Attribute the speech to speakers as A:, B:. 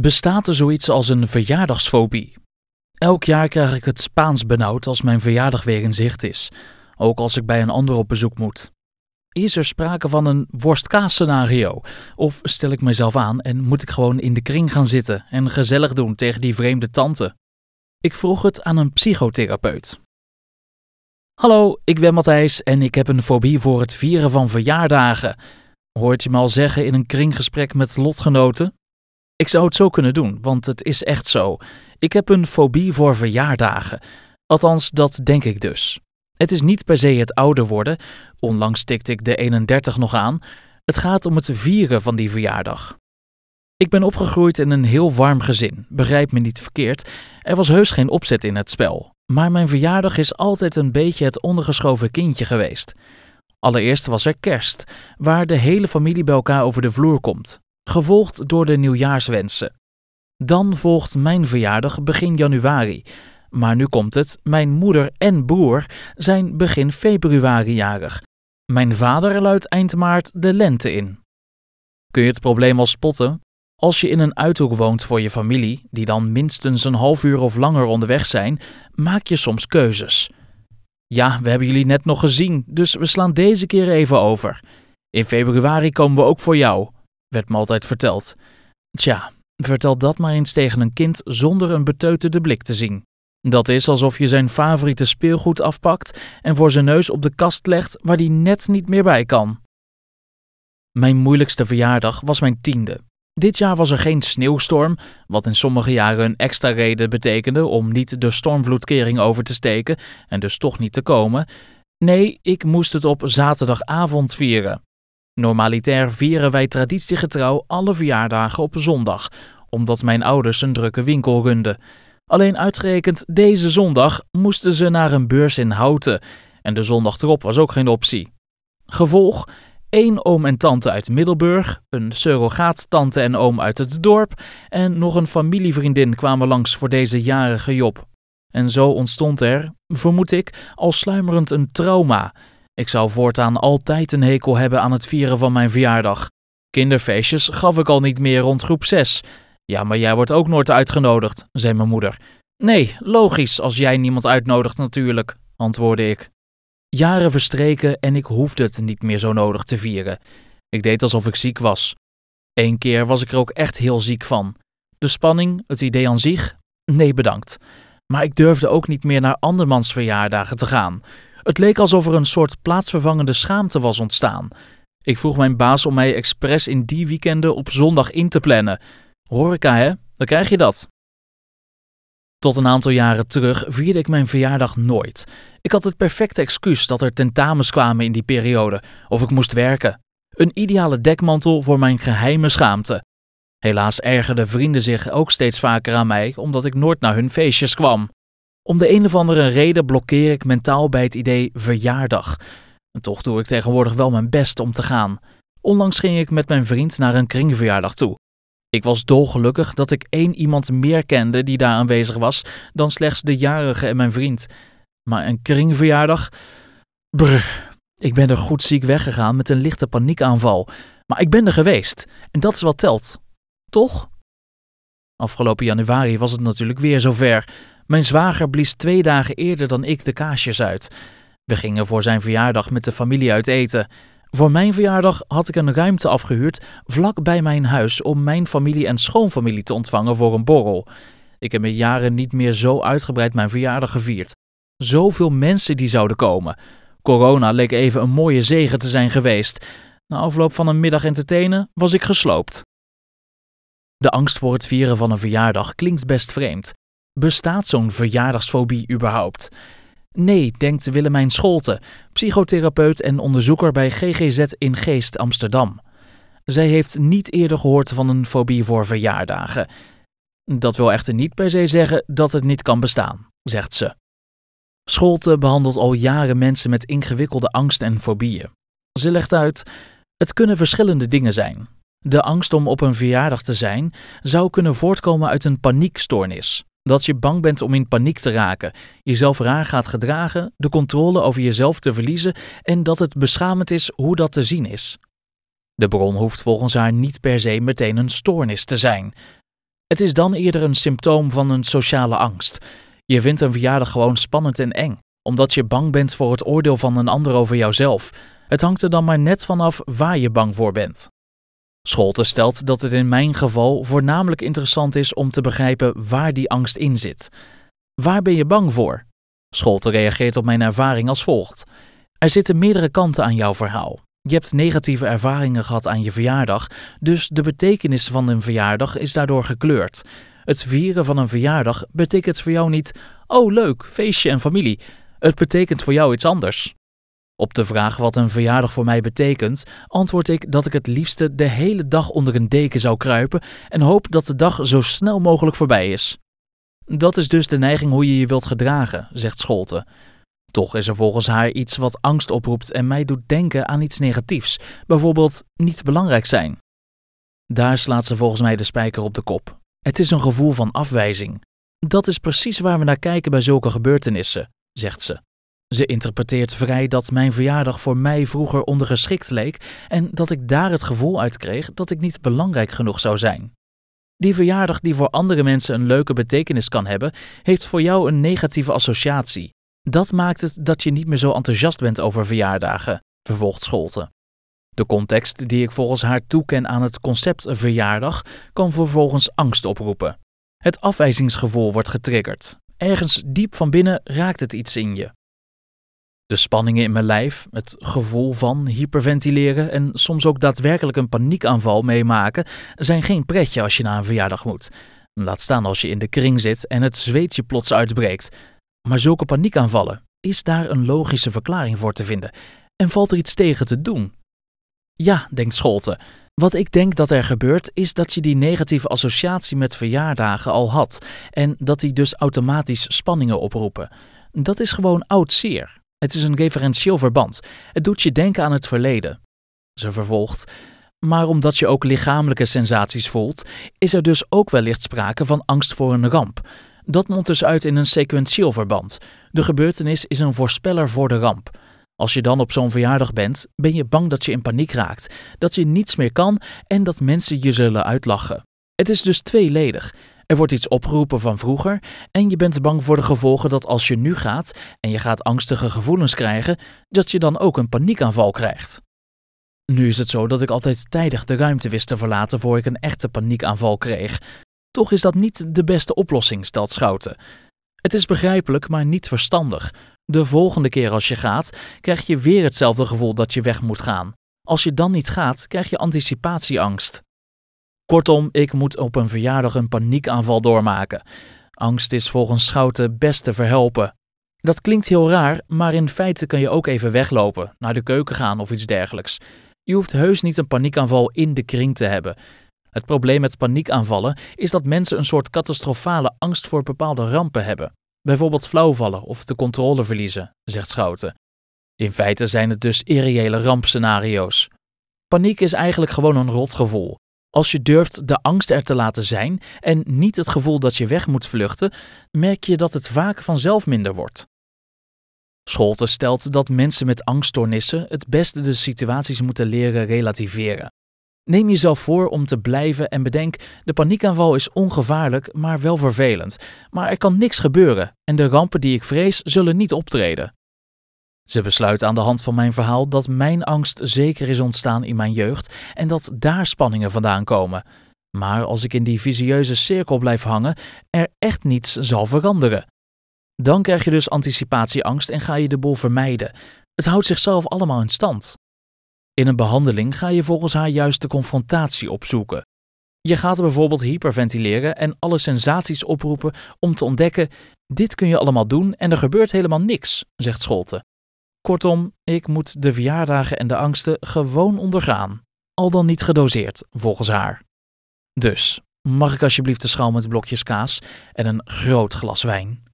A: Bestaat er zoiets als een verjaardagsfobie? Elk jaar krijg ik het Spaans benauwd als mijn verjaardag weer in zicht is, ook als ik bij een ander op bezoek moet. Is er sprake van een worstkaas-scenario? Of stel ik mezelf aan en moet ik gewoon in de kring gaan zitten en gezellig doen tegen die vreemde tante? Ik vroeg het aan een psychotherapeut. Hallo, ik ben Matthijs en ik heb een fobie voor het vieren van verjaardagen. Hoort je me al zeggen in een kringgesprek met lotgenoten? Ik zou het zo kunnen doen, want het is echt zo. Ik heb een fobie voor verjaardagen. Althans, dat denk ik dus. Het is niet per se het ouder worden, onlangs tikte ik de 31 nog aan. Het gaat om het vieren van die verjaardag. Ik ben opgegroeid in een heel warm gezin, begrijp me niet verkeerd. Er was heus geen opzet in het spel. Maar mijn verjaardag is altijd een beetje het ondergeschoven kindje geweest. Allereerst was er kerst, waar de hele familie bij elkaar over de vloer komt gevolgd door de nieuwjaarswensen. Dan volgt mijn verjaardag begin januari. Maar nu komt het, mijn moeder en broer zijn begin februari jarig. Mijn vader luidt eind maart de lente in. Kun je het probleem al spotten? Als je in een uithoek woont voor je familie, die dan minstens een half uur of langer onderweg zijn, maak je soms keuzes. Ja, we hebben jullie net nog gezien, dus we slaan deze keer even over. In februari komen we ook voor jou werd me altijd verteld. Tja, vertel dat maar eens tegen een kind zonder een beteuterde blik te zien. Dat is alsof je zijn favoriete speelgoed afpakt en voor zijn neus op de kast legt waar die net niet meer bij kan. Mijn moeilijkste verjaardag was mijn tiende. Dit jaar was er geen sneeuwstorm, wat in sommige jaren een extra reden betekende om niet de stormvloedkering over te steken en dus toch niet te komen. Nee, ik moest het op zaterdagavond vieren. Normalitair vieren wij traditiegetrouw alle verjaardagen op zondag, omdat mijn ouders een drukke winkel runden. Alleen uitgerekend deze zondag moesten ze naar een beurs in Houten en de zondag erop was ook geen optie. Gevolg: één oom en tante uit Middelburg, een surrogaattante en oom uit het dorp en nog een familievriendin kwamen langs voor deze jarige Job. En zo ontstond er, vermoed ik, al sluimerend een trauma ik zou voortaan altijd een hekel hebben aan het vieren van mijn verjaardag. Kinderfeestjes gaf ik al niet meer rond groep 6. Ja, maar jij wordt ook nooit uitgenodigd, zei mijn moeder. Nee, logisch, als jij niemand uitnodigt natuurlijk, antwoordde ik. Jaren verstreken en ik hoefde het niet meer zo nodig te vieren. Ik deed alsof ik ziek was. Eén keer was ik er ook echt heel ziek van. De spanning, het idee aan zich? Nee, bedankt. Maar ik durfde ook niet meer naar andermans verjaardagen te gaan. Het leek alsof er een soort plaatsvervangende schaamte was ontstaan. Ik vroeg mijn baas om mij expres in die weekenden op zondag in te plannen. Horeca, hè? Dan krijg je dat. Tot een aantal jaren terug vierde ik mijn verjaardag nooit. Ik had het perfecte excuus dat er tentamens kwamen in die periode, of ik moest werken. Een ideale dekmantel voor mijn geheime schaamte. Helaas ergerden vrienden zich ook steeds vaker aan mij, omdat ik nooit naar hun feestjes kwam. Om de een of andere reden blokkeer ik mentaal bij het idee verjaardag. En toch doe ik tegenwoordig wel mijn best om te gaan. Onlangs ging ik met mijn vriend naar een kringverjaardag toe. Ik was dolgelukkig dat ik één iemand meer kende die daar aanwezig was dan slechts de jarige en mijn vriend. Maar een kringverjaardag? Brr, ik ben er goed ziek weggegaan met een lichte paniekaanval. Maar ik ben er geweest en dat is wat telt. Toch? Afgelopen januari was het natuurlijk weer zover. Mijn zwager blies twee dagen eerder dan ik de kaasjes uit. We gingen voor zijn verjaardag met de familie uit eten. Voor mijn verjaardag had ik een ruimte afgehuurd vlak bij mijn huis om mijn familie en schoonfamilie te ontvangen voor een borrel. Ik heb in jaren niet meer zo uitgebreid mijn verjaardag gevierd. Zoveel mensen die zouden komen. Corona leek even een mooie zegen te zijn geweest. Na afloop van een middag entertainen was ik gesloopt. De angst voor het vieren van een verjaardag klinkt best vreemd. Bestaat zo'n verjaardagsfobie überhaupt? Nee, denkt Willemijn Scholte, psychotherapeut en onderzoeker bij GGZ in Geest Amsterdam. Zij heeft niet eerder gehoord van een fobie voor verjaardagen. Dat wil echter niet per se zeggen dat het niet kan bestaan, zegt ze. Scholte behandelt al jaren mensen met ingewikkelde angst en fobieën. Ze legt uit: het kunnen verschillende dingen zijn. De angst om op een verjaardag te zijn zou kunnen voortkomen uit een paniekstoornis. Dat je bang bent om in paniek te raken, jezelf raar gaat gedragen, de controle over jezelf te verliezen en dat het beschamend is hoe dat te zien is. De bron hoeft volgens haar niet per se meteen een stoornis te zijn. Het is dan eerder een symptoom van een sociale angst. Je vindt een verjaardag gewoon spannend en eng, omdat je bang bent voor het oordeel van een ander over jouzelf. Het hangt er dan maar net vanaf waar je bang voor bent. Scholte stelt dat het in mijn geval voornamelijk interessant is om te begrijpen waar die angst in zit. Waar ben je bang voor? Scholte reageert op mijn ervaring als volgt. Er zitten meerdere kanten aan jouw verhaal. Je hebt negatieve ervaringen gehad aan je verjaardag, dus de betekenis van een verjaardag is daardoor gekleurd. Het vieren van een verjaardag betekent voor jou niet: oh leuk, feestje en familie. Het betekent voor jou iets anders. Op de vraag wat een verjaardag voor mij betekent, antwoord ik dat ik het liefste de hele dag onder een deken zou kruipen en hoop dat de dag zo snel mogelijk voorbij is. Dat is dus de neiging hoe je je wilt gedragen, zegt Scholte. Toch is er volgens haar iets wat angst oproept en mij doet denken aan iets negatiefs, bijvoorbeeld niet belangrijk zijn. Daar slaat ze volgens mij de spijker op de kop. Het is een gevoel van afwijzing. Dat is precies waar we naar kijken bij zulke gebeurtenissen, zegt ze. Ze interpreteert vrij dat mijn verjaardag voor mij vroeger ondergeschikt leek en dat ik daar het gevoel uit kreeg dat ik niet belangrijk genoeg zou zijn. Die verjaardag die voor andere mensen een leuke betekenis kan hebben, heeft voor jou een negatieve associatie. Dat maakt het dat je niet meer zo enthousiast bent over verjaardagen, vervolgt Scholte. De context die ik volgens haar toeken aan het concept verjaardag kan vervolgens angst oproepen. Het afwijzingsgevoel wordt getriggerd. Ergens diep van binnen raakt het iets in je. De spanningen in mijn lijf, het gevoel van hyperventileren en soms ook daadwerkelijk een paniekaanval meemaken, zijn geen pretje als je naar een verjaardag moet. Laat staan als je in de kring zit en het zweetje plots uitbreekt. Maar zulke paniekaanvallen, is daar een logische verklaring voor te vinden? En valt er iets tegen te doen? Ja, denkt Scholte. Wat ik denk dat er gebeurt, is dat je die negatieve associatie met verjaardagen al had en dat die dus automatisch spanningen oproepen. Dat is gewoon oud zeer. Het is een referentieel verband. Het doet je denken aan het verleden. Ze vervolgt. Maar omdat je ook lichamelijke sensaties voelt, is er dus ook wellicht sprake van angst voor een ramp. Dat mondt dus uit in een sequentieel verband. De gebeurtenis is een voorspeller voor de ramp. Als je dan op zo'n verjaardag bent, ben je bang dat je in paniek raakt, dat je niets meer kan en dat mensen je zullen uitlachen. Het is dus tweeledig. Er wordt iets opgeroepen van vroeger en je bent bang voor de gevolgen dat als je nu gaat en je gaat angstige gevoelens krijgen, dat je dan ook een paniekaanval krijgt. Nu is het zo dat ik altijd tijdig de ruimte wist te verlaten voor ik een echte paniekaanval kreeg. Toch is dat niet de beste oplossing, stelt Schouten. Het is begrijpelijk, maar niet verstandig. De volgende keer als je gaat, krijg je weer hetzelfde gevoel dat je weg moet gaan. Als je dan niet gaat, krijg je anticipatieangst. Kortom, ik moet op een verjaardag een paniekaanval doormaken. Angst is volgens Schouten best te verhelpen. Dat klinkt heel raar, maar in feite kan je ook even weglopen, naar de keuken gaan of iets dergelijks. Je hoeft heus niet een paniekaanval in de kring te hebben. Het probleem met paniekaanvallen is dat mensen een soort catastrofale angst voor bepaalde rampen hebben. Bijvoorbeeld flauwvallen of de controle verliezen, zegt Schouten. In feite zijn het dus irreële rampscenario's. Paniek is eigenlijk gewoon een rotgevoel. Als je durft de angst er te laten zijn en niet het gevoel dat je weg moet vluchten, merk je dat het vaak vanzelf minder wordt. Scholte stelt dat mensen met angststoornissen het beste de situaties moeten leren relativeren. Neem jezelf voor om te blijven en bedenk: de paniekaanval is ongevaarlijk, maar wel vervelend. Maar er kan niks gebeuren en de rampen die ik vrees zullen niet optreden. Ze besluit aan de hand van mijn verhaal dat mijn angst zeker is ontstaan in mijn jeugd en dat daar spanningen vandaan komen. Maar als ik in die visieuze cirkel blijf hangen, er echt niets zal veranderen. Dan krijg je dus anticipatieangst en ga je de boel vermijden. Het houdt zichzelf allemaal in stand. In een behandeling ga je volgens haar juist de confrontatie opzoeken. Je gaat bijvoorbeeld hyperventileren en alle sensaties oproepen om te ontdekken: dit kun je allemaal doen en er gebeurt helemaal niks, zegt Scholte. Kortom, ik moet de verjaardagen en de angsten gewoon ondergaan. Al dan niet gedoseerd, volgens haar. Dus, mag ik alsjeblieft de schaal met blokjes kaas en een groot glas wijn?